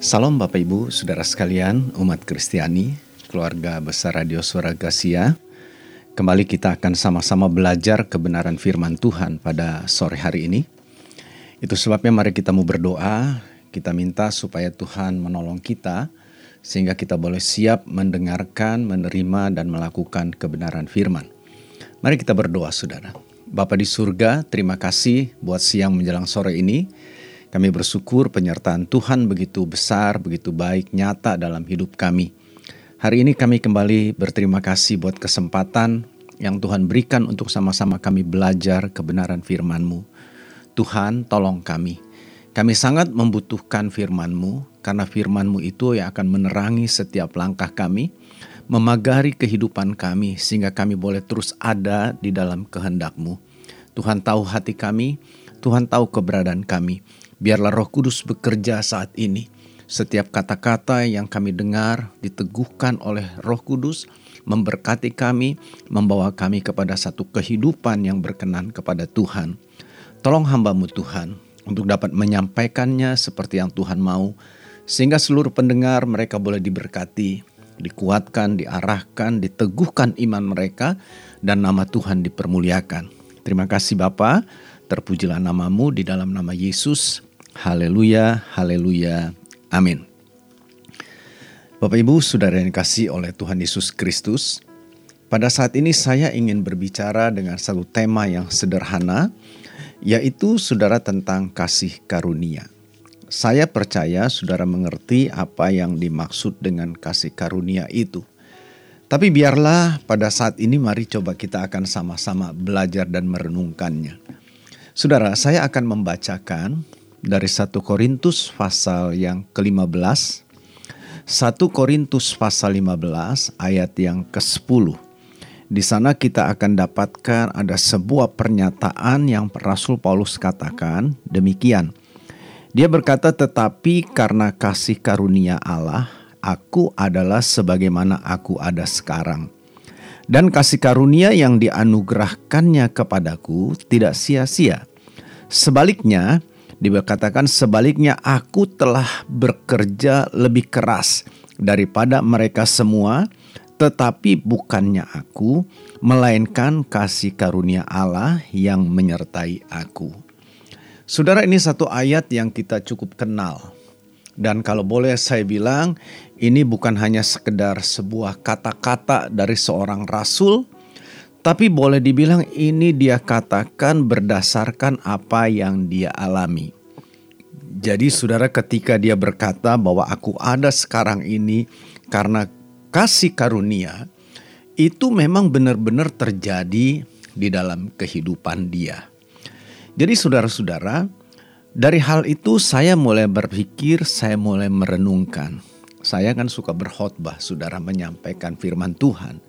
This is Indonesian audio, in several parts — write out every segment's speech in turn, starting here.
Salam Bapak Ibu, Saudara sekalian, umat Kristiani, keluarga besar Radio Suara Gasia. Kembali kita akan sama-sama belajar kebenaran firman Tuhan pada sore hari ini. Itu sebabnya mari kita mau berdoa, kita minta supaya Tuhan menolong kita sehingga kita boleh siap mendengarkan, menerima dan melakukan kebenaran firman. Mari kita berdoa Saudara. Bapa di surga, terima kasih buat siang menjelang sore ini. Kami bersyukur penyertaan Tuhan begitu besar, begitu baik, nyata dalam hidup kami. Hari ini kami kembali berterima kasih buat kesempatan yang Tuhan berikan untuk sama-sama kami belajar kebenaran firman-Mu. Tuhan, tolong kami. Kami sangat membutuhkan firman-Mu, karena firman-Mu itu yang akan menerangi setiap langkah kami, memagari kehidupan kami, sehingga kami boleh terus ada di dalam kehendak-Mu. Tuhan tahu hati kami, Tuhan tahu keberadaan kami. Biarlah Roh Kudus bekerja saat ini. Setiap kata-kata yang kami dengar diteguhkan oleh Roh Kudus, memberkati kami, membawa kami kepada satu kehidupan yang berkenan kepada Tuhan. Tolong hambamu Tuhan untuk dapat menyampaikannya seperti yang Tuhan mau, sehingga seluruh pendengar mereka boleh diberkati, dikuatkan, diarahkan, diteguhkan iman mereka, dan nama Tuhan dipermuliakan. Terima kasih Bapa, terpujilah namamu di dalam nama Yesus. Haleluya, haleluya, amin. Bapak Ibu, saudara yang kasih oleh Tuhan Yesus Kristus, pada saat ini saya ingin berbicara dengan satu tema yang sederhana, yaitu saudara tentang kasih karunia. Saya percaya saudara mengerti apa yang dimaksud dengan kasih karunia itu. Tapi biarlah pada saat ini mari coba kita akan sama-sama belajar dan merenungkannya. Saudara, saya akan membacakan dari 1 Korintus pasal yang ke-15. 1 Korintus pasal 15 ayat yang ke-10. Di sana kita akan dapatkan ada sebuah pernyataan yang Rasul Paulus katakan demikian. Dia berkata tetapi karena kasih karunia Allah aku adalah sebagaimana aku ada sekarang. Dan kasih karunia yang dianugerahkannya kepadaku tidak sia-sia. Sebaliknya, Dikatakan sebaliknya aku telah bekerja lebih keras daripada mereka semua tetapi bukannya aku melainkan kasih karunia Allah yang menyertai aku. Saudara ini satu ayat yang kita cukup kenal. Dan kalau boleh saya bilang ini bukan hanya sekedar sebuah kata-kata dari seorang rasul, tapi boleh dibilang ini dia katakan berdasarkan apa yang dia alami. Jadi saudara ketika dia berkata bahwa aku ada sekarang ini karena kasih karunia, itu memang benar-benar terjadi di dalam kehidupan dia. Jadi saudara-saudara, dari hal itu saya mulai berpikir, saya mulai merenungkan. Saya kan suka berkhotbah, saudara menyampaikan firman Tuhan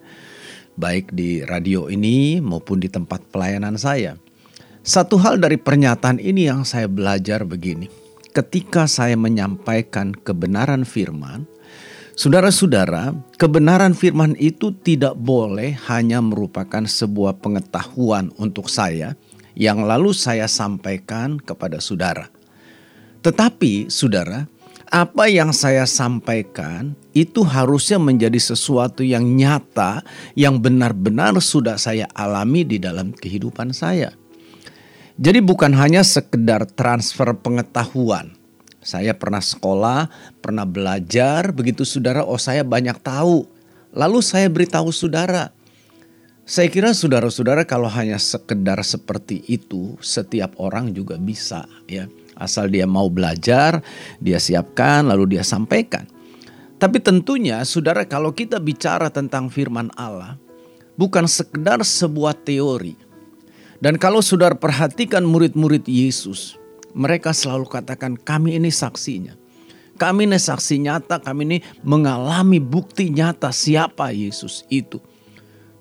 baik di radio ini maupun di tempat pelayanan saya. Satu hal dari pernyataan ini yang saya belajar begini. Ketika saya menyampaikan kebenaran firman, saudara-saudara, kebenaran firman itu tidak boleh hanya merupakan sebuah pengetahuan untuk saya yang lalu saya sampaikan kepada saudara. Tetapi, saudara, apa yang saya sampaikan itu harusnya menjadi sesuatu yang nyata, yang benar-benar sudah saya alami di dalam kehidupan saya. Jadi bukan hanya sekedar transfer pengetahuan. Saya pernah sekolah, pernah belajar, begitu saudara, oh saya banyak tahu. Lalu saya beritahu saudara. Saya kira saudara-saudara kalau hanya sekedar seperti itu, setiap orang juga bisa ya Asal dia mau belajar, dia siapkan lalu dia sampaikan. Tapi tentunya saudara kalau kita bicara tentang firman Allah, bukan sekedar sebuah teori. Dan kalau saudara perhatikan murid-murid Yesus, mereka selalu katakan kami ini saksinya. Kami ini saksi nyata, kami ini mengalami bukti nyata siapa Yesus itu.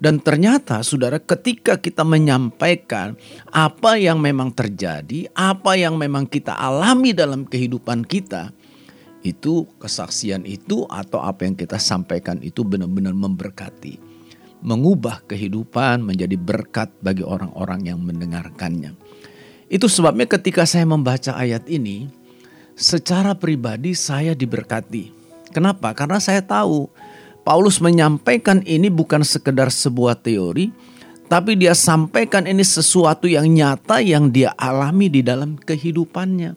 Dan ternyata saudara ketika kita menyampaikan apa yang memang terjadi, apa yang memang kita alami dalam kehidupan kita, itu kesaksian itu atau apa yang kita sampaikan itu benar-benar memberkati. Mengubah kehidupan menjadi berkat bagi orang-orang yang mendengarkannya. Itu sebabnya ketika saya membaca ayat ini, secara pribadi saya diberkati. Kenapa? Karena saya tahu Paulus menyampaikan ini bukan sekedar sebuah teori, tapi dia sampaikan ini sesuatu yang nyata yang dia alami di dalam kehidupannya.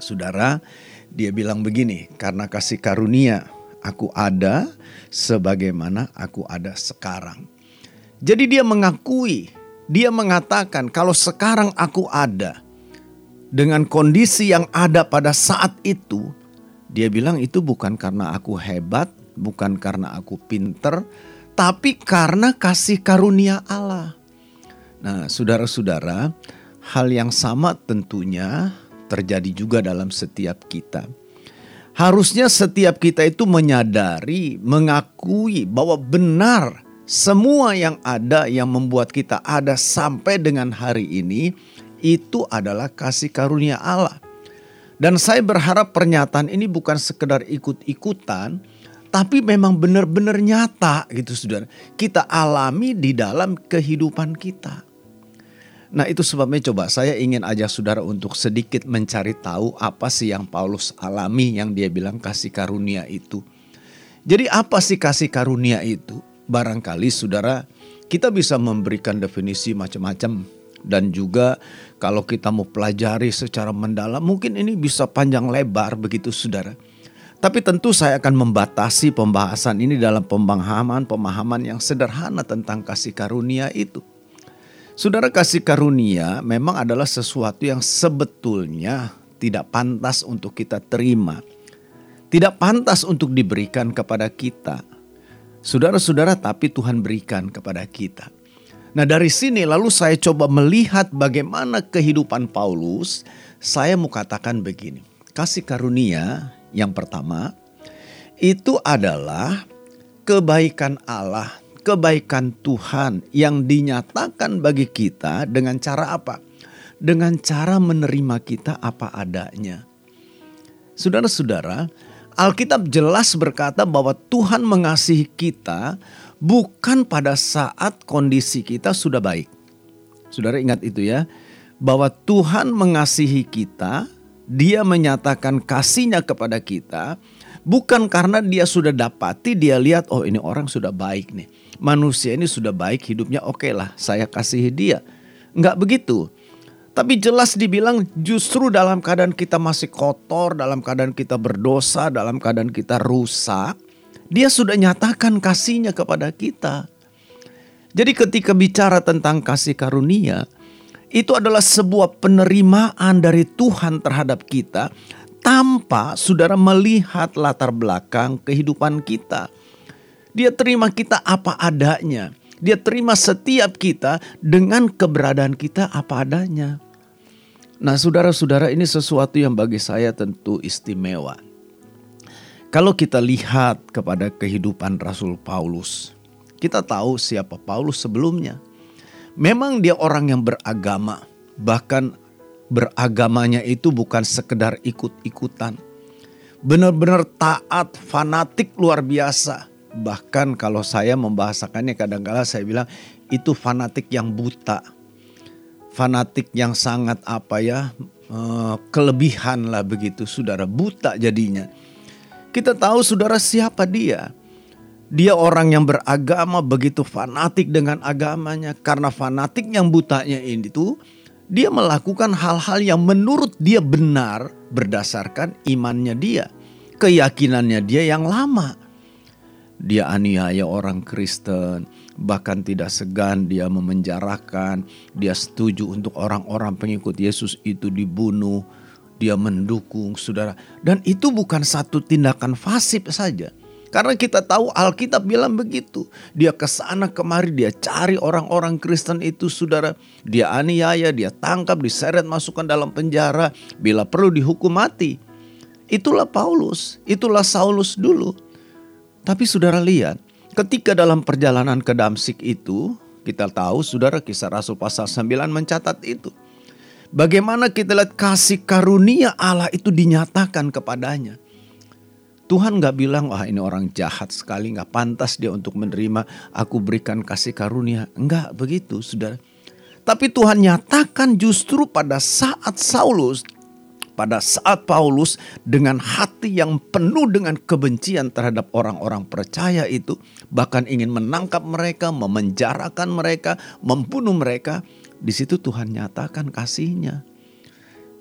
Saudara, dia bilang begini, karena kasih karunia aku ada sebagaimana aku ada sekarang. Jadi dia mengakui, dia mengatakan kalau sekarang aku ada, dengan kondisi yang ada pada saat itu, dia bilang itu bukan karena aku hebat, bukan karena aku pinter, tapi karena kasih karunia Allah. Nah, saudara-saudara, hal yang sama tentunya terjadi juga dalam setiap kita. Harusnya setiap kita itu menyadari, mengakui bahwa benar semua yang ada yang membuat kita ada sampai dengan hari ini itu adalah kasih karunia Allah. Dan saya berharap pernyataan ini bukan sekedar ikut-ikutan, tapi memang benar-benar nyata gitu saudara. Kita alami di dalam kehidupan kita. Nah itu sebabnya coba saya ingin ajak saudara untuk sedikit mencari tahu apa sih yang Paulus alami yang dia bilang kasih karunia itu. Jadi apa sih kasih karunia itu? Barangkali saudara kita bisa memberikan definisi macam-macam dan juga kalau kita mau pelajari secara mendalam mungkin ini bisa panjang lebar begitu saudara. Tapi tentu saya akan membatasi pembahasan ini dalam pemahaman-pemahaman yang sederhana tentang kasih karunia itu. Saudara kasih karunia memang adalah sesuatu yang sebetulnya tidak pantas untuk kita terima. Tidak pantas untuk diberikan kepada kita. Saudara-saudara tapi Tuhan berikan kepada kita. Nah dari sini lalu saya coba melihat bagaimana kehidupan Paulus. Saya mau katakan begini. Kasih karunia yang pertama itu adalah kebaikan Allah, kebaikan Tuhan yang dinyatakan bagi kita dengan cara apa? Dengan cara menerima kita apa adanya. Saudara-saudara, Alkitab jelas berkata bahwa Tuhan mengasihi kita bukan pada saat kondisi kita sudah baik. Saudara ingat itu ya, bahwa Tuhan mengasihi kita, dia menyatakan kasihnya kepada kita, bukan karena dia sudah dapati, dia lihat, oh ini orang sudah baik nih. Manusia ini sudah baik, hidupnya oke okay lah, saya kasihi dia. Enggak begitu. Tapi jelas dibilang justru dalam keadaan kita masih kotor, dalam keadaan kita berdosa, dalam keadaan kita rusak, dia sudah nyatakan kasihnya kepada kita. Jadi ketika bicara tentang kasih karunia, itu adalah sebuah penerimaan dari Tuhan terhadap kita tanpa saudara melihat latar belakang kehidupan kita. Dia terima kita apa adanya. Dia terima setiap kita dengan keberadaan kita apa adanya. Nah, saudara-saudara, ini sesuatu yang bagi saya tentu istimewa. Kalau kita lihat kepada kehidupan Rasul Paulus, kita tahu siapa Paulus sebelumnya. Memang dia orang yang beragama, bahkan beragamanya itu bukan sekedar ikut-ikutan. Benar-benar taat, fanatik luar biasa. Bahkan kalau saya membahasakannya kadang-kala saya bilang itu fanatik yang buta. Fanatik yang sangat apa ya, eh, kelebihan lah begitu, saudara buta jadinya kita tahu saudara siapa dia. Dia orang yang beragama begitu fanatik dengan agamanya. Karena fanatik yang butanya ini tuh dia melakukan hal-hal yang menurut dia benar berdasarkan imannya dia. Keyakinannya dia yang lama. Dia aniaya orang Kristen, bahkan tidak segan dia memenjarakan, dia setuju untuk orang-orang pengikut Yesus itu dibunuh, dia mendukung saudara. Dan itu bukan satu tindakan fasib saja. Karena kita tahu Alkitab bilang begitu. Dia ke sana kemari, dia cari orang-orang Kristen itu saudara. Dia aniaya, dia tangkap, diseret masukkan dalam penjara. Bila perlu dihukum mati. Itulah Paulus, itulah Saulus dulu. Tapi saudara lihat, ketika dalam perjalanan ke Damsik itu, kita tahu saudara kisah Rasul pasal 9 mencatat itu. Bagaimana kita lihat kasih karunia Allah itu dinyatakan kepadanya. Tuhan gak bilang, wah ini orang jahat sekali, gak pantas dia untuk menerima, aku berikan kasih karunia. Enggak begitu, saudara. Tapi Tuhan nyatakan justru pada saat Saulus, pada saat Paulus dengan hati yang penuh dengan kebencian terhadap orang-orang percaya itu, bahkan ingin menangkap mereka, memenjarakan mereka, membunuh mereka, di situ Tuhan nyatakan kasihnya.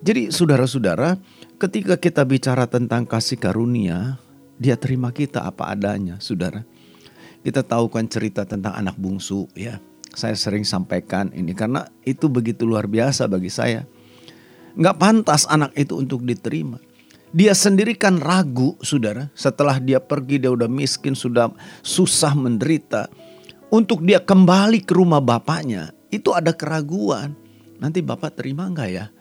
Jadi saudara-saudara, ketika kita bicara tentang kasih karunia, dia terima kita apa adanya, saudara. Kita tahu kan cerita tentang anak bungsu ya. Saya sering sampaikan ini karena itu begitu luar biasa bagi saya Nggak pantas anak itu untuk diterima. Dia sendiri kan ragu, saudara. Setelah dia pergi, dia udah miskin, sudah susah menderita. Untuk dia kembali ke rumah bapaknya, itu ada keraguan. Nanti bapak terima nggak ya?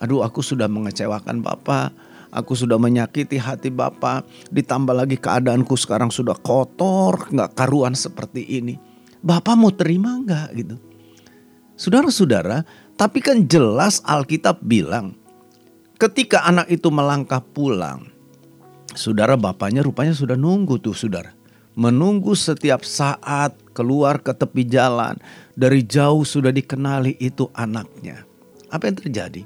Aduh, aku sudah mengecewakan bapak. Aku sudah menyakiti hati bapak. Ditambah lagi keadaanku sekarang sudah kotor, nggak karuan seperti ini. Bapak mau terima nggak gitu? Saudara-saudara, tapi kan jelas Alkitab bilang ketika anak itu melangkah pulang, saudara bapaknya rupanya sudah nunggu tuh saudara. Menunggu setiap saat keluar ke tepi jalan. Dari jauh sudah dikenali itu anaknya. Apa yang terjadi?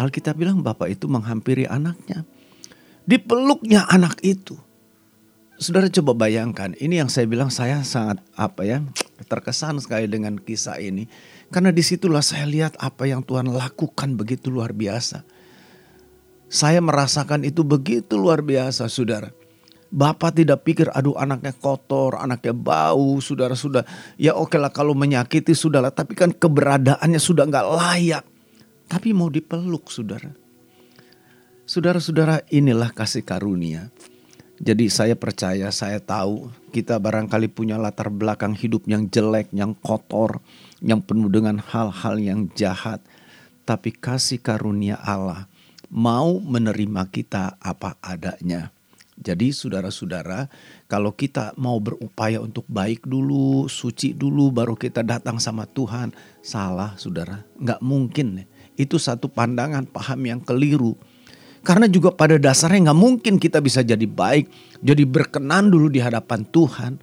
Alkitab bilang bapak itu menghampiri anaknya. Dipeluknya anak itu. Saudara coba bayangkan, ini yang saya bilang saya sangat apa ya terkesan sekali dengan kisah ini karena di situlah saya lihat apa yang Tuhan lakukan begitu luar biasa. Saya merasakan itu begitu luar biasa saudara. Bapak tidak pikir aduh anaknya kotor, anaknya bau, saudara sudah ya oke lah kalau menyakiti sudahlah, tapi kan keberadaannya sudah nggak layak. Tapi mau dipeluk saudara. Saudara-saudara inilah kasih karunia. Jadi saya percaya, saya tahu kita barangkali punya latar belakang hidup yang jelek, yang kotor, yang penuh dengan hal-hal yang jahat, tapi kasih karunia Allah mau menerima kita apa adanya. Jadi saudara-saudara, kalau kita mau berupaya untuk baik dulu, suci dulu, baru kita datang sama Tuhan, salah saudara. Nggak mungkin. Itu satu pandangan, paham yang keliru. Karena juga pada dasarnya nggak mungkin kita bisa jadi baik, jadi berkenan dulu di hadapan Tuhan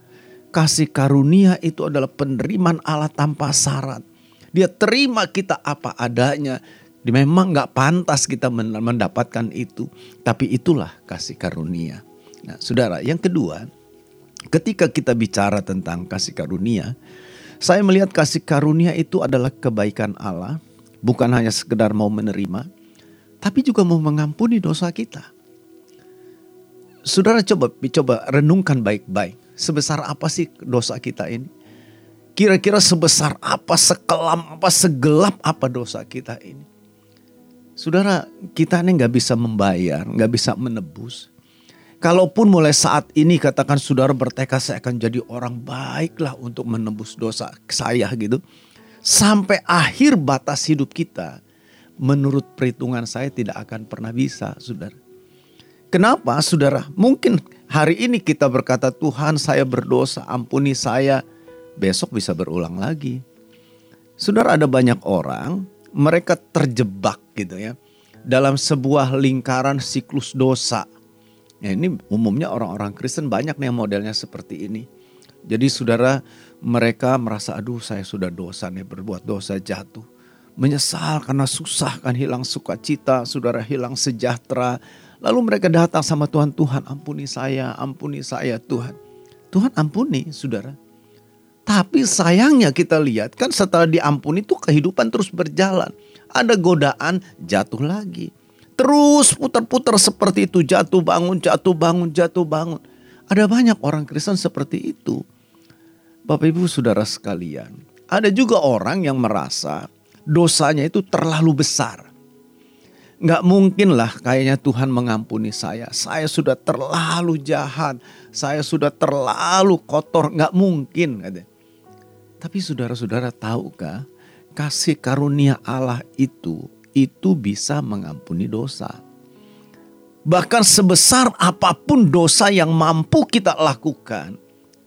kasih karunia itu adalah penerimaan Allah tanpa syarat. Dia terima kita apa adanya. Memang nggak pantas kita mendapatkan itu. Tapi itulah kasih karunia. Nah saudara yang kedua. Ketika kita bicara tentang kasih karunia. Saya melihat kasih karunia itu adalah kebaikan Allah. Bukan hanya sekedar mau menerima. Tapi juga mau mengampuni dosa kita. Saudara coba coba renungkan baik-baik sebesar apa sih dosa kita ini? Kira-kira sebesar apa, sekelam apa, segelap apa dosa kita ini? Saudara, kita ini nggak bisa membayar, nggak bisa menebus. Kalaupun mulai saat ini katakan saudara bertekad saya akan jadi orang baiklah untuk menebus dosa saya gitu. Sampai akhir batas hidup kita, menurut perhitungan saya tidak akan pernah bisa saudara. Kenapa saudara? Mungkin Hari ini kita berkata Tuhan saya berdosa ampuni saya. Besok bisa berulang lagi. Saudara ada banyak orang mereka terjebak gitu ya. Dalam sebuah lingkaran siklus dosa. Ya, ini umumnya orang-orang Kristen banyak nih modelnya seperti ini. Jadi saudara mereka merasa aduh saya sudah dosa nih berbuat dosa jatuh. Menyesal karena susah kan hilang sukacita, saudara hilang sejahtera, Lalu mereka datang sama Tuhan, Tuhan ampuni saya, ampuni saya Tuhan. Tuhan ampuni saudara. Tapi sayangnya kita lihat kan setelah diampuni itu kehidupan terus berjalan. Ada godaan jatuh lagi. Terus putar-putar seperti itu jatuh bangun, jatuh bangun, jatuh bangun. Ada banyak orang Kristen seperti itu. Bapak Ibu Saudara sekalian, ada juga orang yang merasa dosanya itu terlalu besar. Nggak mungkin lah kayaknya Tuhan mengampuni saya. Saya sudah terlalu jahat. Saya sudah terlalu kotor. Nggak mungkin. Tapi saudara-saudara tahukah kasih karunia Allah itu itu bisa mengampuni dosa. Bahkan sebesar apa pun dosa yang mampu kita lakukan,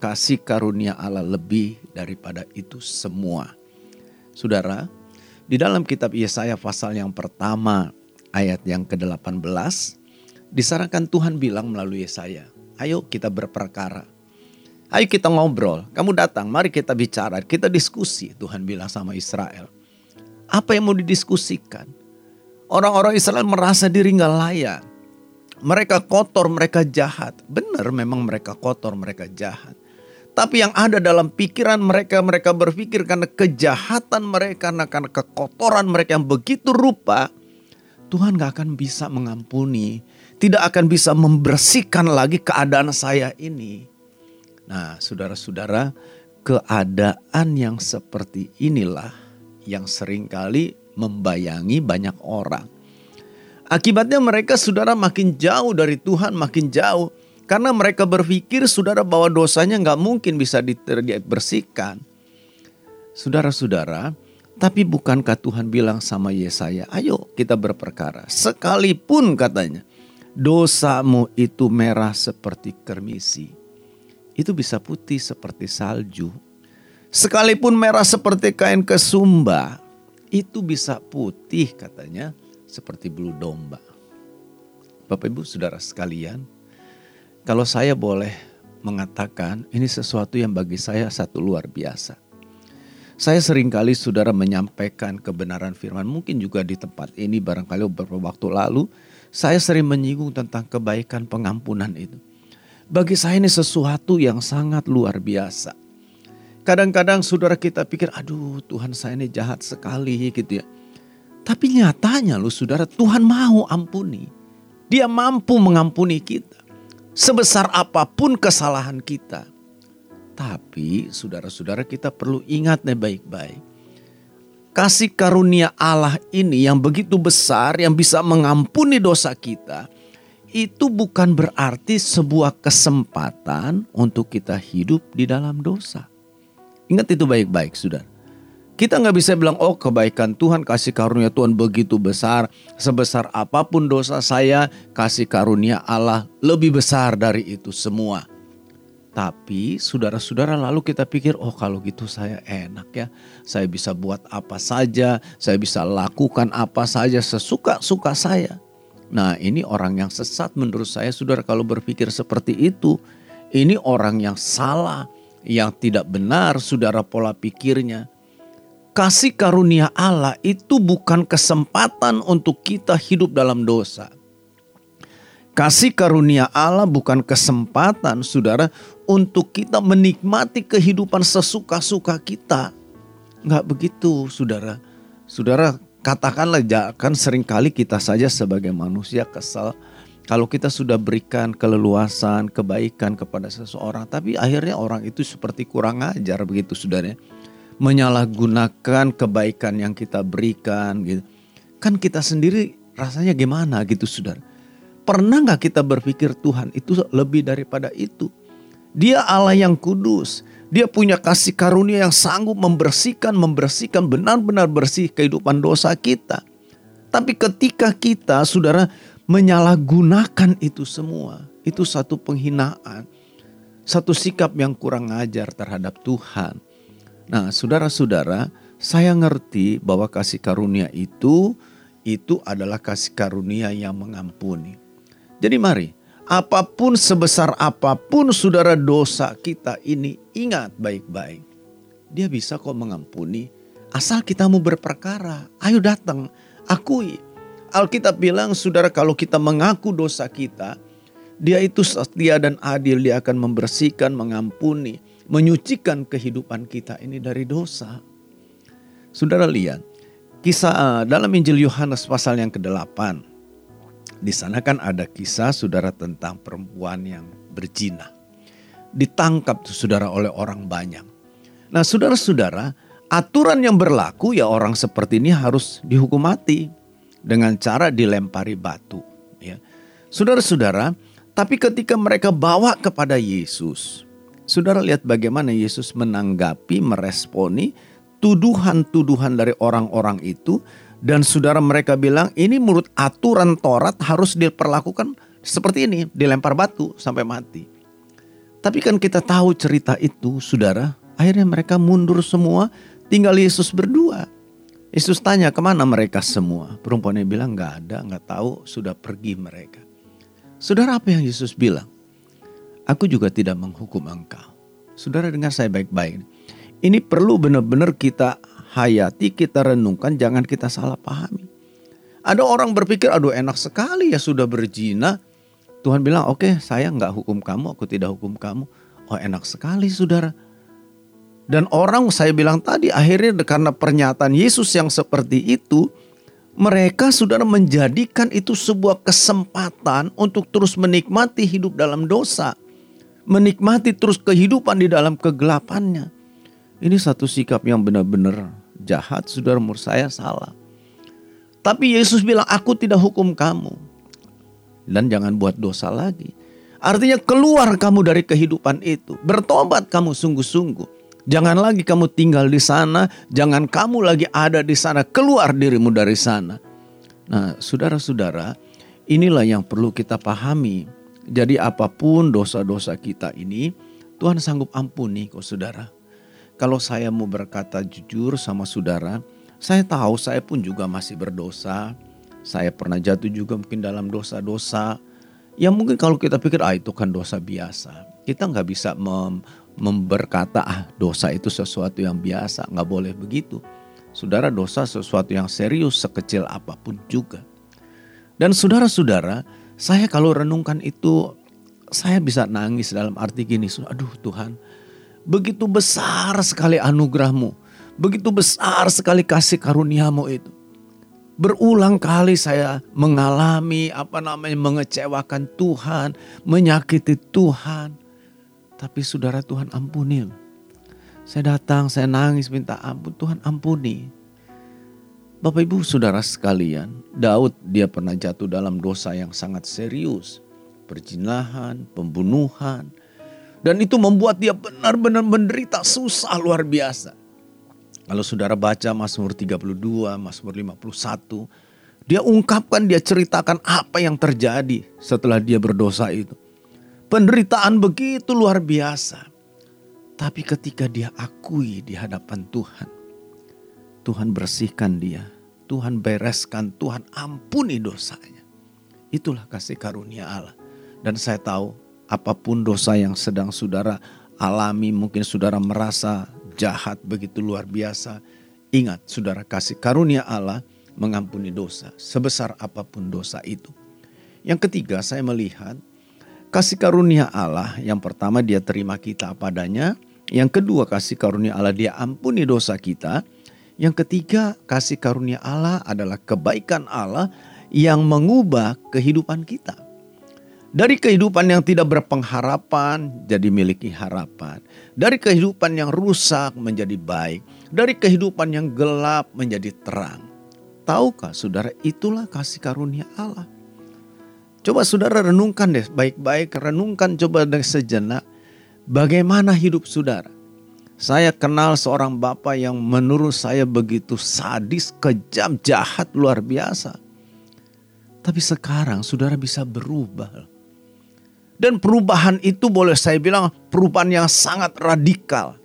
kasih karunia Allah lebih daripada itu semua. Saudara, di dalam kitab Yesaya pasal yang pertama ayat yang ke-18 disarankan Tuhan bilang melalui saya, ayo kita berperkara. Ayo kita ngobrol, kamu datang, mari kita bicara, kita diskusi. Tuhan bilang sama Israel. Apa yang mau didiskusikan? Orang-orang Israel merasa diri nggak layak. Mereka kotor, mereka jahat. Benar memang mereka kotor, mereka jahat. Tapi yang ada dalam pikiran mereka, mereka berpikir karena kejahatan mereka, karena kekotoran mereka yang begitu rupa, Tuhan gak akan bisa mengampuni, tidak akan bisa membersihkan lagi keadaan saya ini. Nah, saudara-saudara, keadaan yang seperti inilah yang sering kali membayangi banyak orang. Akibatnya mereka saudara makin jauh dari Tuhan, makin jauh. Karena mereka berpikir saudara bahwa dosanya nggak mungkin bisa dibersihkan. Saudara-saudara, tapi bukankah Tuhan bilang sama Yesaya, ayo kita berperkara. Sekalipun katanya, dosamu itu merah seperti kermisi. Itu bisa putih seperti salju. Sekalipun merah seperti kain kesumba, itu bisa putih katanya seperti bulu domba. Bapak Ibu Saudara sekalian, kalau saya boleh mengatakan ini sesuatu yang bagi saya satu luar biasa. Saya sering kali saudara menyampaikan kebenaran firman, mungkin juga di tempat ini barangkali beberapa waktu lalu, saya sering menyinggung tentang kebaikan pengampunan itu. Bagi saya ini sesuatu yang sangat luar biasa. Kadang-kadang saudara kita pikir, aduh Tuhan saya ini jahat sekali gitu ya. Tapi nyatanya lu saudara, Tuhan mau ampuni. Dia mampu mengampuni kita. Sebesar apa pun kesalahan kita. Tapi saudara-saudara kita perlu ingat nih baik-baik. Kasih karunia Allah ini yang begitu besar yang bisa mengampuni dosa kita. Itu bukan berarti sebuah kesempatan untuk kita hidup di dalam dosa. Ingat itu baik-baik, saudara. Kita nggak bisa bilang, oh kebaikan Tuhan, kasih karunia Tuhan begitu besar. Sebesar apa pun dosa saya, kasih karunia Allah lebih besar dari itu semua. Tapi saudara-saudara lalu kita pikir, oh kalau gitu saya enak ya. Saya bisa buat apa saja, saya bisa lakukan apa saja sesuka-suka saya. Nah ini orang yang sesat menurut saya saudara kalau berpikir seperti itu. Ini orang yang salah yang tidak benar, saudara pola pikirnya. Kasih karunia Allah itu bukan kesempatan untuk kita hidup dalam dosa. Kasih karunia Allah bukan kesempatan, saudara, untuk kita menikmati kehidupan sesuka-suka kita. Enggak begitu, saudara. Saudara, katakanlah, kan sering kali kita saja sebagai manusia kesal kalau kita sudah berikan keleluasan, kebaikan kepada seseorang, tapi akhirnya orang itu seperti kurang ajar begitu saudara. Menyalahgunakan kebaikan yang kita berikan gitu. Kan kita sendiri rasanya gimana gitu saudara. Pernah nggak kita berpikir Tuhan itu lebih daripada itu? Dia Allah yang kudus. Dia punya kasih karunia yang sanggup membersihkan, membersihkan benar-benar bersih kehidupan dosa kita. Tapi ketika kita, saudara, menyalahgunakan itu semua. Itu satu penghinaan. Satu sikap yang kurang ajar terhadap Tuhan. Nah saudara-saudara saya ngerti bahwa kasih karunia itu itu adalah kasih karunia yang mengampuni. Jadi mari apa pun sebesar apa pun saudara dosa kita ini ingat baik-baik. Dia bisa kok mengampuni asal kita mau berperkara. Ayo datang, akui Alkitab bilang, saudara kalau kita mengaku dosa kita, dia itu setia dan adil, dia akan membersihkan, mengampuni, menyucikan kehidupan kita ini dari dosa. Saudara lihat, kisah eh, dalam Injil Yohanes pasal yang ke-8. Di sana kan ada kisah saudara tentang perempuan yang berzina. Ditangkap tuh saudara oleh orang banyak. Nah saudara-saudara, aturan yang berlaku ya orang seperti ini harus dihukum mati dengan cara dilempari batu. Ya. Saudara-saudara, tapi ketika mereka bawa kepada Yesus, saudara lihat bagaimana Yesus menanggapi, meresponi tuduhan-tuduhan dari orang-orang itu. Dan saudara mereka bilang ini menurut aturan Taurat harus diperlakukan seperti ini, dilempar batu sampai mati. Tapi kan kita tahu cerita itu, saudara. Akhirnya mereka mundur semua, tinggal Yesus berdua. Yesus tanya ke mana mereka semua. Perempuannya bilang nggak ada, nggak tahu, sudah pergi mereka. Saudara apa yang Yesus bilang? Aku juga tidak menghukum engkau. Saudara dengar saya baik-baik. Ini perlu benar-benar kita hayati, kita renungkan, jangan kita salah pahami. Ada orang berpikir, aduh enak sekali ya sudah berzina. Tuhan bilang, oke okay, saya nggak hukum kamu, aku tidak hukum kamu. Oh enak sekali saudara. Dan orang saya bilang tadi akhirnya karena pernyataan Yesus yang seperti itu, mereka sudah menjadikan itu sebuah kesempatan untuk terus menikmati hidup dalam dosa. Menikmati terus kehidupan di dalam kegelapannya. Ini satu sikap yang benar-benar jahat, saudara menurut saya salah. Tapi Yesus bilang, aku tidak hukum kamu. Dan jangan buat dosa lagi. Artinya keluar kamu dari kehidupan itu. Bertobat kamu sungguh-sungguh. Jangan lagi kamu tinggal di sana, jangan kamu lagi ada di sana, keluar dirimu dari sana. Nah, saudara-saudara, inilah yang perlu kita pahami. Jadi apa pun dosa-dosa kita ini, Tuhan sanggup ampuni kok saudara. Kalau saya mau berkata jujur sama saudara, saya tahu saya pun juga masih berdosa. Saya pernah jatuh juga mungkin dalam dosa-dosa. Yang mungkin kalau kita pikir, ah itu kan dosa biasa. Kita nggak bisa mem memberkata ah dosa itu sesuatu yang biasa, nggak boleh begitu. Saudara dosa sesuatu yang serius sekecil apa pun juga. Dan saudara-saudara, saya kalau renungkan itu saya bisa nangis dalam arti gini, aduh Tuhan, begitu besar sekali anugerahmu, begitu besar sekali kasih karuniamu itu. Berulang kali saya mengalami apa namanya mengecewakan Tuhan, menyakiti Tuhan. Tapi saudara Tuhan ampuni. Saya datang, saya nangis minta ampun, Tuhan ampuni. Bapak Ibu saudara sekalian, Daud dia pernah jatuh dalam dosa yang sangat serius. Perjinahan, pembunuhan. Dan itu membuat dia benar-benar menderita susah luar biasa. Kalau saudara baca Mazmur 32, Mazmur 51, dia ungkapkan, dia ceritakan apa yang terjadi setelah dia berdosa itu. Penderitaan begitu luar biasa. Tapi ketika dia akui di hadapan Tuhan, Tuhan bersihkan dia, Tuhan bereskan, Tuhan ampuni dosanya. Itulah kasih karunia Allah. Dan saya tahu apa pun dosa yang sedang saudara alami, mungkin saudara merasa jahat begitu luar biasa. Ingat saudara kasih karunia Allah mengampuni dosa, sebesar apa pun dosa itu. Yang ketiga saya melihat Kasih karunia Allah yang pertama dia terima kita padanya. Yang kedua kasih karunia Allah dia ampuni dosa kita. Yang ketiga kasih karunia Allah adalah kebaikan Allah yang mengubah kehidupan kita. Dari kehidupan yang tidak berpengharapan jadi miliki harapan. Dari kehidupan yang rusak menjadi baik. Dari kehidupan yang gelap menjadi terang. Tahukah saudara itulah kasih karunia Allah. Coba saudara renungkan deh baik-baik, renungkan coba deh sejenak bagaimana hidup saudara. Saya kenal seorang bapak yang menurut saya begitu sadis, kejam, jahat, luar biasa. Tapi sekarang saudara bisa berubah. Dan perubahan itu boleh saya bilang perubahan yang sangat radikal.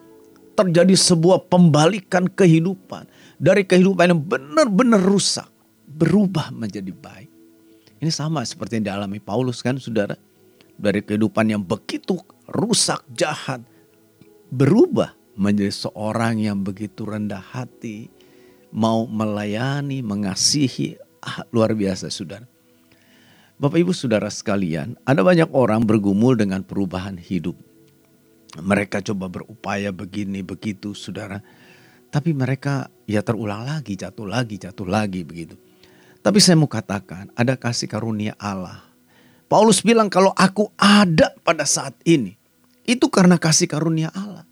Terjadi sebuah pembalikan kehidupan. Dari kehidupan yang benar-benar rusak. Berubah menjadi baik. Ini sama seperti yang dialami Paulus kan saudara. Dari kehidupan yang begitu rusak, jahat. Berubah menjadi seorang yang begitu rendah hati. Mau melayani, mengasihi. Ah, luar biasa saudara. Bapak ibu saudara sekalian, ada banyak orang bergumul dengan perubahan hidup. Mereka coba berupaya begini, begitu saudara. Tapi mereka ya terulang lagi, jatuh lagi, jatuh lagi begitu. Tapi saya mau katakan ada kasih karunia Allah. Paulus bilang kalau aku ada pada saat ini. Itu karena kasih karunia Allah.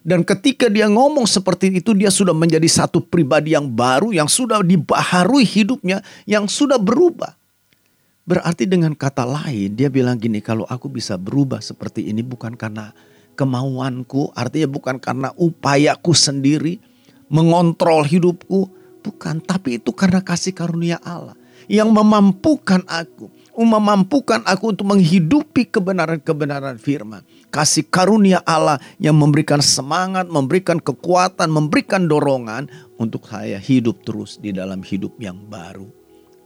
Dan ketika dia ngomong seperti itu dia sudah menjadi satu pribadi yang baru. Yang sudah dibaharui hidupnya. Yang sudah berubah. Berarti dengan kata lain dia bilang gini. Kalau aku bisa berubah seperti ini bukan karena kemauanku. Artinya bukan karena upayaku sendiri. Mengontrol hidupku Bukan, tapi itu karena kasih karunia Allah yang memampukan aku, memampukan aku untuk menghidupi kebenaran-kebenaran firman. Kasih karunia Allah yang memberikan semangat, memberikan kekuatan, memberikan dorongan untuk saya hidup terus di dalam hidup yang baru.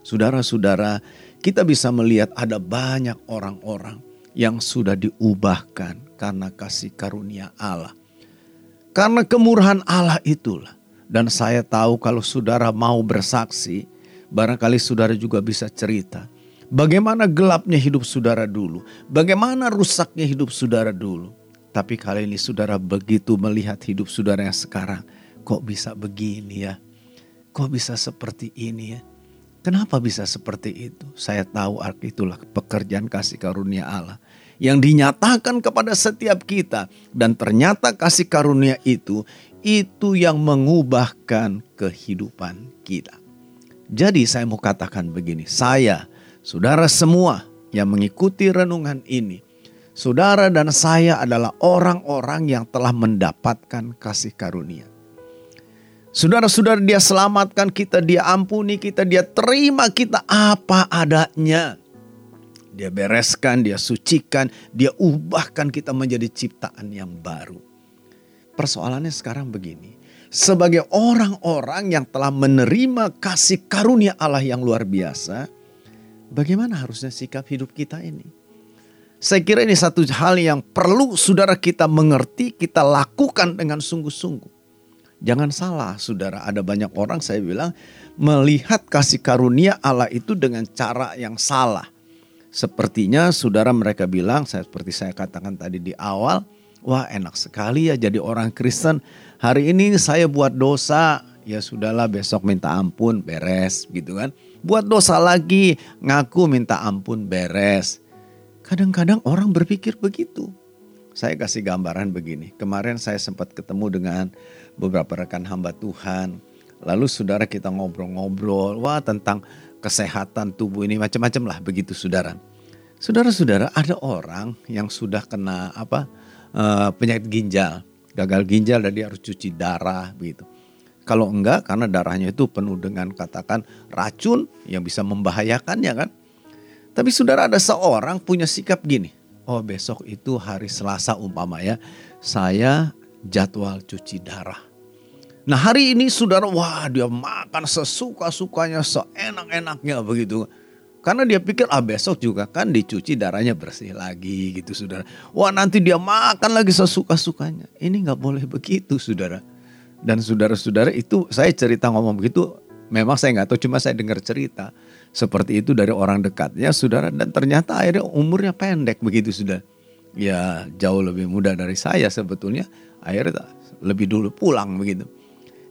Saudara-saudara, kita bisa melihat ada banyak orang-orang yang sudah diubahkan karena kasih karunia Allah. Karena kemurahan Allah itulah dan saya tahu kalau saudara mau bersaksi Barangkali saudara juga bisa cerita. Bagaimana gelapnya hidup saudara dulu. Bagaimana rusaknya hidup saudara dulu. Tapi kali ini saudara begitu melihat hidup saudara yang sekarang. Kok bisa begini ya? Kok bisa seperti ini ya? Kenapa bisa seperti itu? Saya tahu itulah pekerjaan kasih karunia Allah yang dinyatakan kepada setiap kita dan ternyata kasih karunia itu itu yang mengubahkan kehidupan kita. Jadi saya mau katakan begini, saya, saudara semua yang mengikuti renungan ini, saudara dan saya adalah orang-orang yang telah mendapatkan kasih karunia. Saudara-saudara dia selamatkan kita, dia ampuni kita, dia terima kita apa adanya. Dia bereskan, dia sucikan, dia ubahkan kita menjadi ciptaan yang baru. Persoalannya sekarang begini, sebagai orang-orang yang telah menerima kasih karunia Allah yang luar biasa, bagaimana harusnya sikap hidup kita ini? Saya kira ini satu hal yang perlu saudara kita mengerti, kita lakukan dengan sungguh-sungguh. Jangan salah saudara, ada banyak orang saya bilang melihat kasih karunia Allah itu dengan cara yang salah. Sepertinya saudara mereka bilang, saya seperti saya katakan tadi di awal, wah enak sekali ya jadi orang Kristen hari ini saya buat dosa, ya sudahlah besok minta ampun beres gitu kan. Buat dosa lagi, ngaku minta ampun beres. Kadang-kadang orang berpikir begitu. Saya kasih gambaran begini. Kemarin saya sempat ketemu dengan beberapa rekan hamba Tuhan. Lalu saudara kita ngobrol-ngobrol, wah tentang kesehatan tubuh ini macam-macam lah begitu saudara. Saudara-saudara ada orang yang sudah kena apa uh, penyakit ginjal gagal ginjal dan dia harus cuci darah begitu. Kalau enggak karena darahnya itu penuh dengan katakan racun yang bisa membahayakannya kan. Tapi saudara ada seorang punya sikap gini. Oh besok itu hari Selasa umpama ya. Saya jadwal cuci darah. Nah hari ini saudara wah dia makan sesuka-sukanya seenak-enaknya begitu. Karena dia pikir ah besok juga kan dicuci darahnya bersih lagi gitu saudara. Wah nanti dia makan lagi sesuka-sukanya. Ini nggak boleh begitu saudara. Dan saudara-saudara itu saya cerita ngomong begitu memang saya nggak tahu cuma saya dengar cerita seperti itu dari orang dekatnya saudara dan ternyata akhirnya umurnya pendek begitu sudah ya jauh lebih muda dari saya sebetulnya akhirnya lebih dulu pulang begitu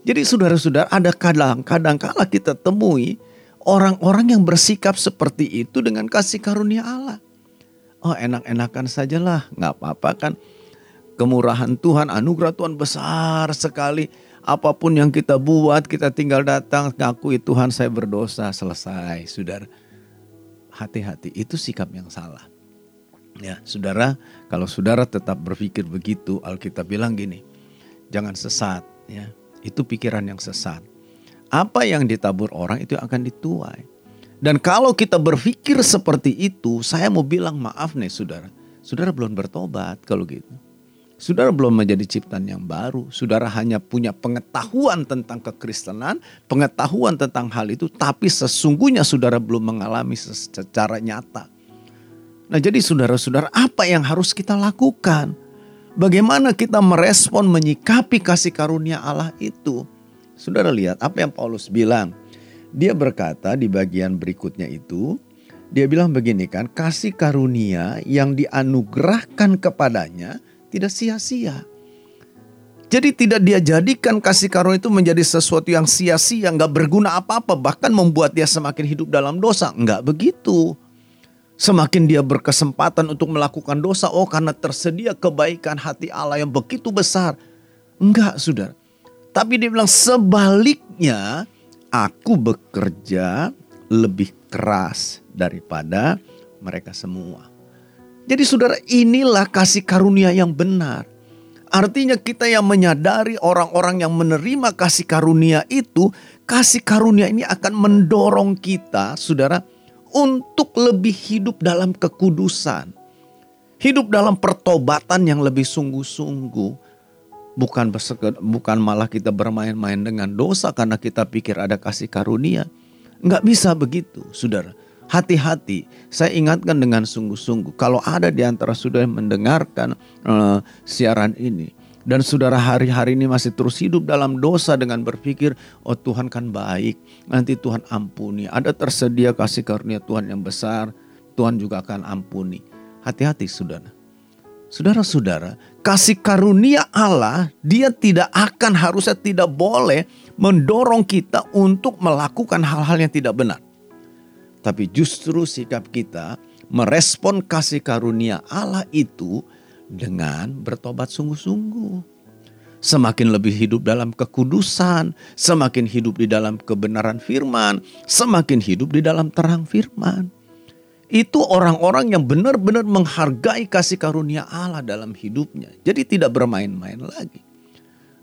jadi saudara-saudara ada kadang-kadang kala kita temui orang-orang yang bersikap seperti itu dengan kasih karunia Allah. Oh enak-enakan sajalah, nggak apa-apa kan. Kemurahan Tuhan, anugerah Tuhan besar sekali. Apa pun yang kita buat, kita tinggal datang, ngakui Tuhan saya berdosa, selesai. Saudara, hati-hati, itu sikap yang salah. Ya, saudara, kalau saudara tetap berpikir begitu, Alkitab bilang gini, jangan sesat, ya. Itu pikiran yang sesat apa yang ditabur orang itu akan dituai. Dan kalau kita berpikir seperti itu, saya mau bilang maaf nih saudara. Saudara belum bertobat kalau gitu. Saudara belum menjadi ciptaan yang baru. Saudara hanya punya pengetahuan tentang kekristenan, pengetahuan tentang hal itu, tapi sesungguhnya saudara belum mengalami secara nyata. Nah jadi saudara-saudara apa yang harus kita lakukan? Bagaimana kita merespon menyikapi kasih karunia Allah itu? Saudara lihat apa yang Paulus bilang. Dia berkata di bagian berikutnya itu, dia bilang begini kan, kasih karunia yang dianugerahkan kepadanya tidak sia-sia. Jadi tidak dia jadikan kasih karunia itu menjadi sesuatu yang sia-sia, nggak berguna apa-apa, bahkan membuat dia semakin hidup dalam dosa. Nggak begitu. Semakin dia berkesempatan untuk melakukan dosa, oh karena tersedia kebaikan hati Allah yang begitu besar. Enggak, saudara. Tapi dia bilang sebaliknya aku bekerja lebih keras daripada mereka semua. Jadi saudara inilah kasih karunia yang benar. Artinya kita yang menyadari orang-orang yang menerima kasih karunia itu, kasih karunia ini akan mendorong kita, saudara, untuk lebih hidup dalam kekudusan. Hidup dalam pertobatan yang lebih sungguh-sungguh bukan bukan malah kita bermain-main dengan dosa karena kita pikir ada kasih karunia. Enggak bisa begitu, Saudara. Hati-hati, saya ingatkan dengan sungguh-sungguh kalau ada di antara saudara mendengarkan uh, siaran ini, dan saudara hari-hari ini masih terus hidup dalam dosa dengan berpikir, oh Tuhan kan baik, nanti Tuhan ampuni. Ada tersedia kasih karunia Tuhan yang besar, Tuhan juga akan ampuni. Hati-hati saudara. Saudara-saudara, kasih karunia Allah, dia tidak akan harusnya tidak boleh mendorong kita untuk melakukan hal-hal yang tidak benar. Tapi justru sikap kita merespon kasih karunia Allah itu dengan bertobat sungguh-sungguh. Semakin lebih hidup dalam kekudusan, semakin hidup di dalam kebenaran firman, semakin hidup di dalam terang firman. Itu orang-orang yang benar-benar menghargai kasih karunia Allah dalam hidupnya. Jadi tidak bermain-main lagi.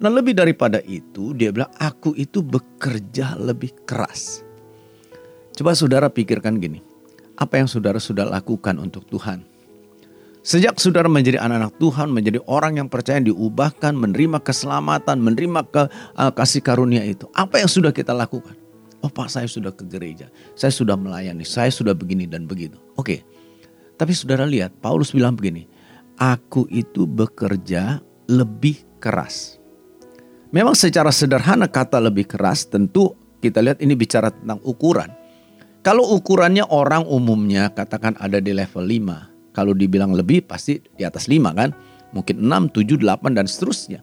Nah lebih daripada itu dia bilang aku itu bekerja lebih keras. Coba saudara pikirkan gini. Apa yang saudara sudah lakukan untuk Tuhan? Sejak saudara menjadi anak-anak Tuhan, menjadi orang yang percaya diubahkan, menerima keselamatan, menerima ke, uh, kasih karunia itu. Apa yang sudah kita lakukan? Oh Pak saya sudah ke gereja, saya sudah melayani, saya sudah begini dan begitu. Oke, tapi saudara lihat Paulus bilang begini, aku itu bekerja lebih keras. Memang secara sederhana kata lebih keras tentu kita lihat ini bicara tentang ukuran. Kalau ukurannya orang umumnya katakan ada di level 5, kalau dibilang lebih pasti di atas 5 kan. Mungkin 6, 7, 8 dan seterusnya.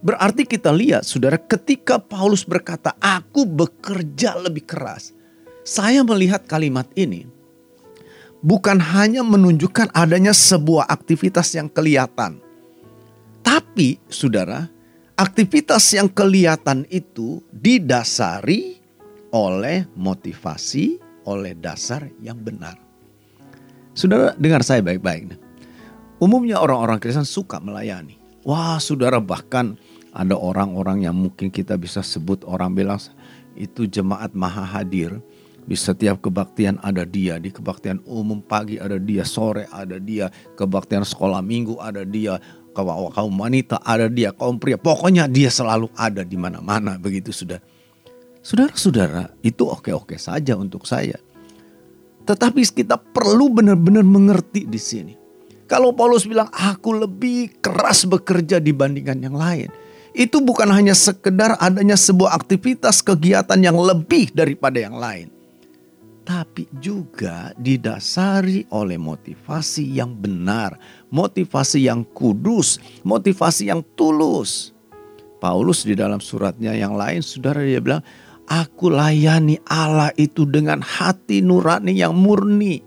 Berarti kita lihat saudara ketika Paulus berkata aku bekerja lebih keras. Saya melihat kalimat ini bukan hanya menunjukkan adanya sebuah aktivitas yang kelihatan. Tapi saudara aktivitas yang kelihatan itu didasari oleh motivasi, oleh dasar yang benar. Saudara dengar saya baik-baik. Umumnya orang-orang Kristen suka melayani. Wah saudara bahkan ada orang-orang yang mungkin kita bisa sebut orang bilang itu jemaat maha hadir. Di setiap kebaktian ada dia, di kebaktian umum pagi ada dia, sore ada dia, kebaktian sekolah minggu ada dia, kaum wanita ada dia, kaum pria. Pokoknya dia selalu ada di mana-mana begitu sudah. Saudara-saudara, itu oke-oke saja untuk saya. Tetapi kita perlu benar-benar mengerti di sini. Kalau Paulus bilang aku lebih keras bekerja dibandingkan yang lain. Itu bukan hanya sekedar adanya sebuah aktivitas kegiatan yang lebih daripada yang lain. Tapi juga didasari oleh motivasi yang benar, motivasi yang kudus, motivasi yang tulus. Paulus di dalam suratnya yang lain, saudara dia bilang, Aku layani Allah itu dengan hati nurani yang murni.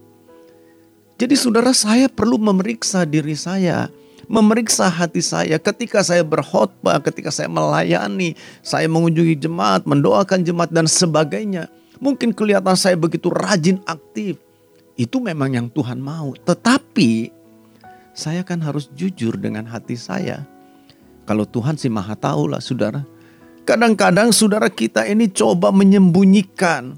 Jadi saudara saya perlu memeriksa diri saya. Memeriksa hati saya ketika saya berkhotbah, ketika saya melayani, saya mengunjungi jemaat, mendoakan jemaat dan sebagainya. Mungkin kelihatan saya begitu rajin aktif. Itu memang yang Tuhan mau. Tetapi saya kan harus jujur dengan hati saya. Kalau Tuhan sih maha tahu lah saudara. Kadang-kadang saudara kita ini coba menyembunyikan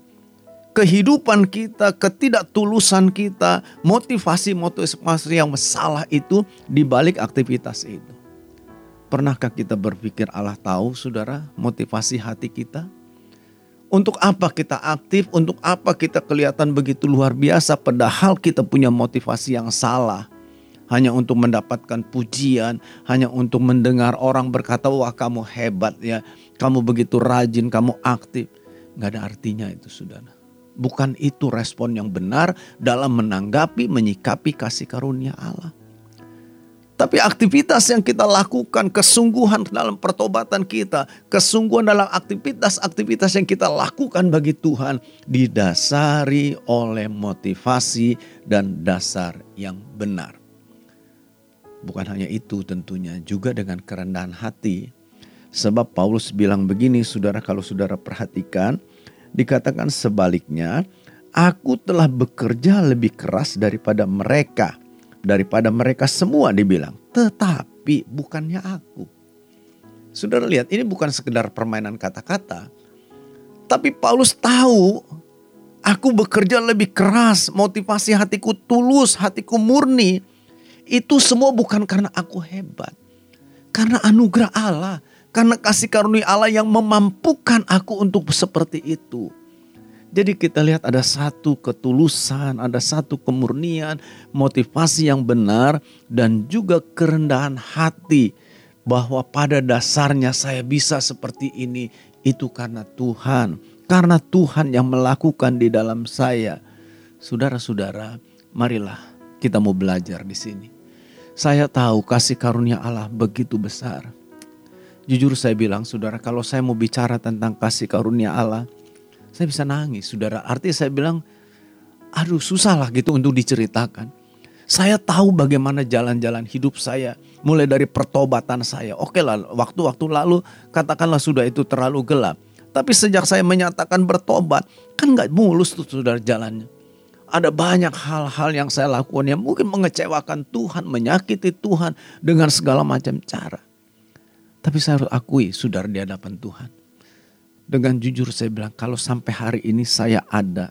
kehidupan kita, ketidaktulusan kita, motivasi-motivasi yang salah itu di balik aktivitas itu. Pernahkah kita berpikir Allah tahu saudara motivasi hati kita? Untuk apa kita aktif, untuk apa kita kelihatan begitu luar biasa padahal kita punya motivasi yang salah hanya untuk mendapatkan pujian, hanya untuk mendengar orang berkata, wah kamu hebat ya, kamu begitu rajin, kamu aktif. Gak ada artinya itu saudara. Bukan itu respon yang benar dalam menanggapi, menyikapi kasih karunia Allah. Tapi aktivitas yang kita lakukan, kesungguhan dalam pertobatan kita, kesungguhan dalam aktivitas-aktivitas yang kita lakukan bagi Tuhan didasari oleh motivasi dan dasar yang benar. Bukan hanya itu tentunya juga dengan kerendahan hati. Sebab Paulus bilang begini saudara kalau saudara perhatikan dikatakan sebaliknya aku telah bekerja lebih keras daripada mereka. Daripada mereka semua dibilang. Tetapi bukannya aku. Saudara lihat ini bukan sekedar permainan kata-kata. Tapi Paulus tahu aku bekerja lebih keras, motivasi hatiku tulus, hatiku murni itu semua bukan karena aku hebat. Karena anugerah Allah. Karena kasih karunia Allah yang memampukan aku untuk seperti itu. Jadi kita lihat ada satu ketulusan, ada satu kemurnian, motivasi yang benar dan juga kerendahan hati. bahwa pada dasarnya saya bisa seperti ini itu karena Tuhan. Karena Tuhan yang melakukan di dalam saya. Saudara-saudara, marilah kita mau belajar di sini. Saya tahu kasih karunia Allah begitu besar. Jujur saya bilang, saudara, kalau saya mau bicara tentang kasih karunia Allah, saya bisa nangis, saudara. Artinya saya bilang, aduh susah lah gitu untuk diceritakan. Saya tahu bagaimana jalan-jalan hidup saya mulai dari pertobatan saya. Oke lah, waktu-waktu lalu katakanlah sudah itu terlalu gelap. Tapi sejak saya menyatakan bertobat, kan nggak mulus tuh saudara jalannya. Ada banyak hal-hal yang saya lakukan yang mungkin mengecewakan Tuhan, menyakiti Tuhan dengan segala macam cara. Tapi saya harus akui saudara di hadapan Tuhan. Dengan jujur saya bilang, kalau sampai hari ini saya ada,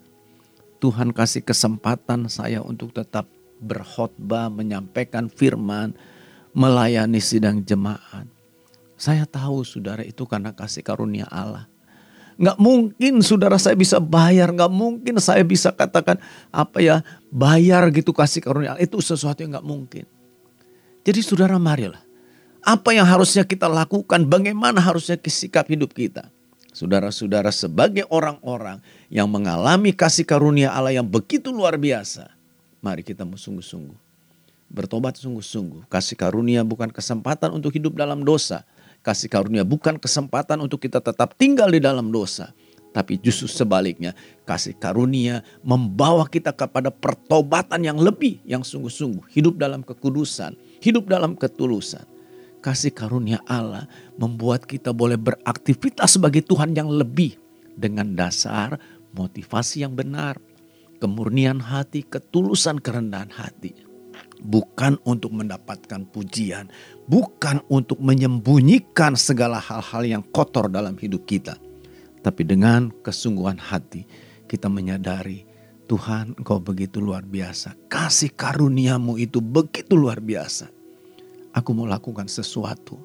Tuhan kasih kesempatan saya untuk tetap berkhotbah, menyampaikan firman, melayani sidang jemaat. Saya tahu saudara itu karena kasih karunia Allah. Nggak mungkin saudara saya bisa bayar, nggak mungkin saya bisa katakan apa ya bayar gitu kasih karunia. Itu sesuatu yang nggak mungkin. Jadi saudara marilah. Apa yang harusnya kita lakukan, bagaimana harusnya sikap hidup kita. Saudara-saudara sebagai orang-orang yang mengalami kasih karunia Allah yang begitu luar biasa. Mari kita sungguh-sungguh bertobat sungguh-sungguh. Kasih karunia bukan kesempatan untuk hidup dalam dosa. Kasih karunia bukan kesempatan untuk kita tetap tinggal di dalam dosa. Tapi justru sebaliknya, kasih karunia membawa kita kepada pertobatan yang lebih, yang sungguh-sungguh. Hidup dalam kekudusan, hidup dalam ketulusan. Kasih karunia Allah membuat kita boleh beraktivitas sebagai Tuhan yang lebih. Dengan dasar motivasi yang benar, kemurnian hati, ketulusan kerendahan hati bukan untuk mendapatkan pujian, bukan untuk menyembunyikan segala hal-hal yang kotor dalam hidup kita, tapi dengan kesungguhan hati kita menyadari Tuhan engkau begitu luar biasa. Kasih karuniamu itu begitu luar biasa. Aku mau lakukan sesuatu.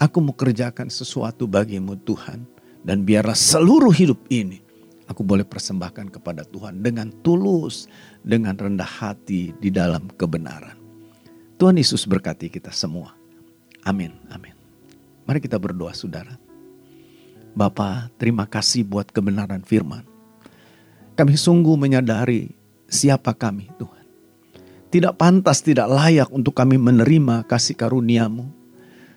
Aku mau kerjakan sesuatu bagimu Tuhan. Dan biarlah seluruh hidup ini aku boleh persembahkan kepada Tuhan dengan tulus, dengan rendah hati di dalam kebenaran. Tuhan Yesus berkati kita semua. Amin, amin. Mari kita berdoa saudara. Bapa, terima kasih buat kebenaran firman. Kami sungguh menyadari siapa kami Tuhan. Tidak pantas, tidak layak untuk kami menerima kasih karuniamu.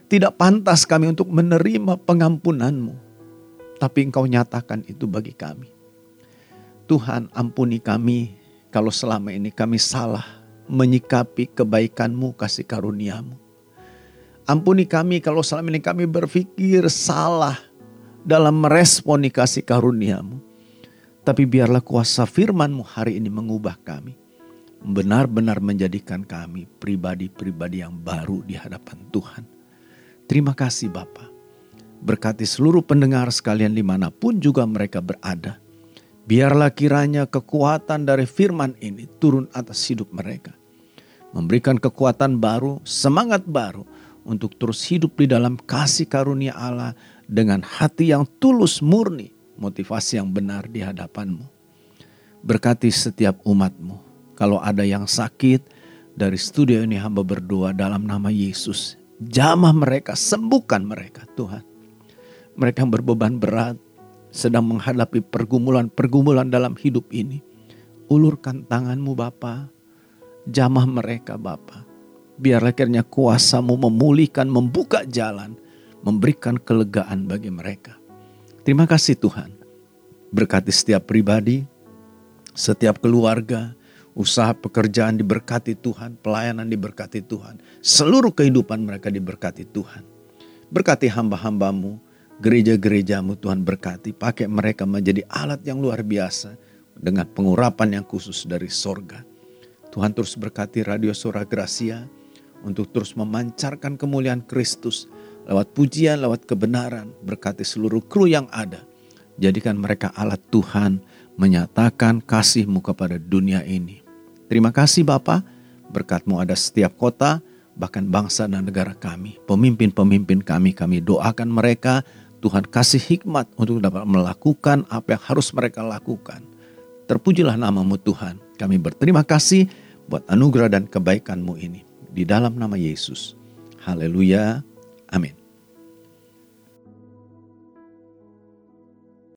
Tidak pantas kami untuk menerima pengampunanmu. Tapi engkau nyatakan itu bagi kami. Tuhan ampuni kami kalau selama ini kami salah menyikapi kebaikanmu kasih karuniamu. Ampuni kami kalau selama ini kami berpikir salah dalam meresponi kasih karuniamu. Tapi biarlah kuasa firmanmu hari ini mengubah kami. Benar-benar menjadikan kami pribadi-pribadi yang baru di hadapan Tuhan. Terima kasih Bapak. Berkati seluruh pendengar sekalian di mana pun juga mereka berada. Biarlah kiranya kekuatan dari firman ini turun atas hidup mereka. Memberikan kekuatan baru, semangat baru untuk terus hidup di dalam kasih karunia Allah dengan hati yang tulus murni, motivasi yang benar di hadapanmu. Berkati setiap umatmu. Kalau ada yang sakit, dari studio ini hamba berdoa dalam nama Yesus. Jamah mereka, sembuhkan mereka Tuhan. Mereka yang berbeban berat, sedang menghadapi pergumulan-pergumulan dalam hidup ini. Ulurkan tanganmu Bapa, jamah mereka Bapa. Biarlah akhirnya kuasamu memulihkan, membuka jalan, memberikan kelegaan bagi mereka. Terima kasih Tuhan. Berkati setiap pribadi, setiap keluarga, usaha pekerjaan diberkati Tuhan, pelayanan diberkati Tuhan. Seluruh kehidupan mereka diberkati Tuhan. Berkati hamba-hambamu, gereja-gerejamu Tuhan berkati. Pakai mereka menjadi alat yang luar biasa dengan pengurapan yang khusus dari sorga. Tuhan terus berkati Radio Suara Gracia untuk terus memancarkan kemuliaan Kristus lewat pujian, lewat kebenaran, berkati seluruh kru yang ada. Jadikan mereka alat Tuhan menyatakan kasihmu kepada dunia ini. Terima kasih Bapak, berkatmu ada setiap kota, bahkan bangsa dan negara kami. Pemimpin-pemimpin kami, kami doakan mereka Tuhan kasih hikmat untuk dapat melakukan apa yang harus mereka lakukan. Terpujilah namamu Tuhan. Kami berterima kasih buat anugerah dan kebaikanmu ini. Di dalam nama Yesus. Haleluya. Amin.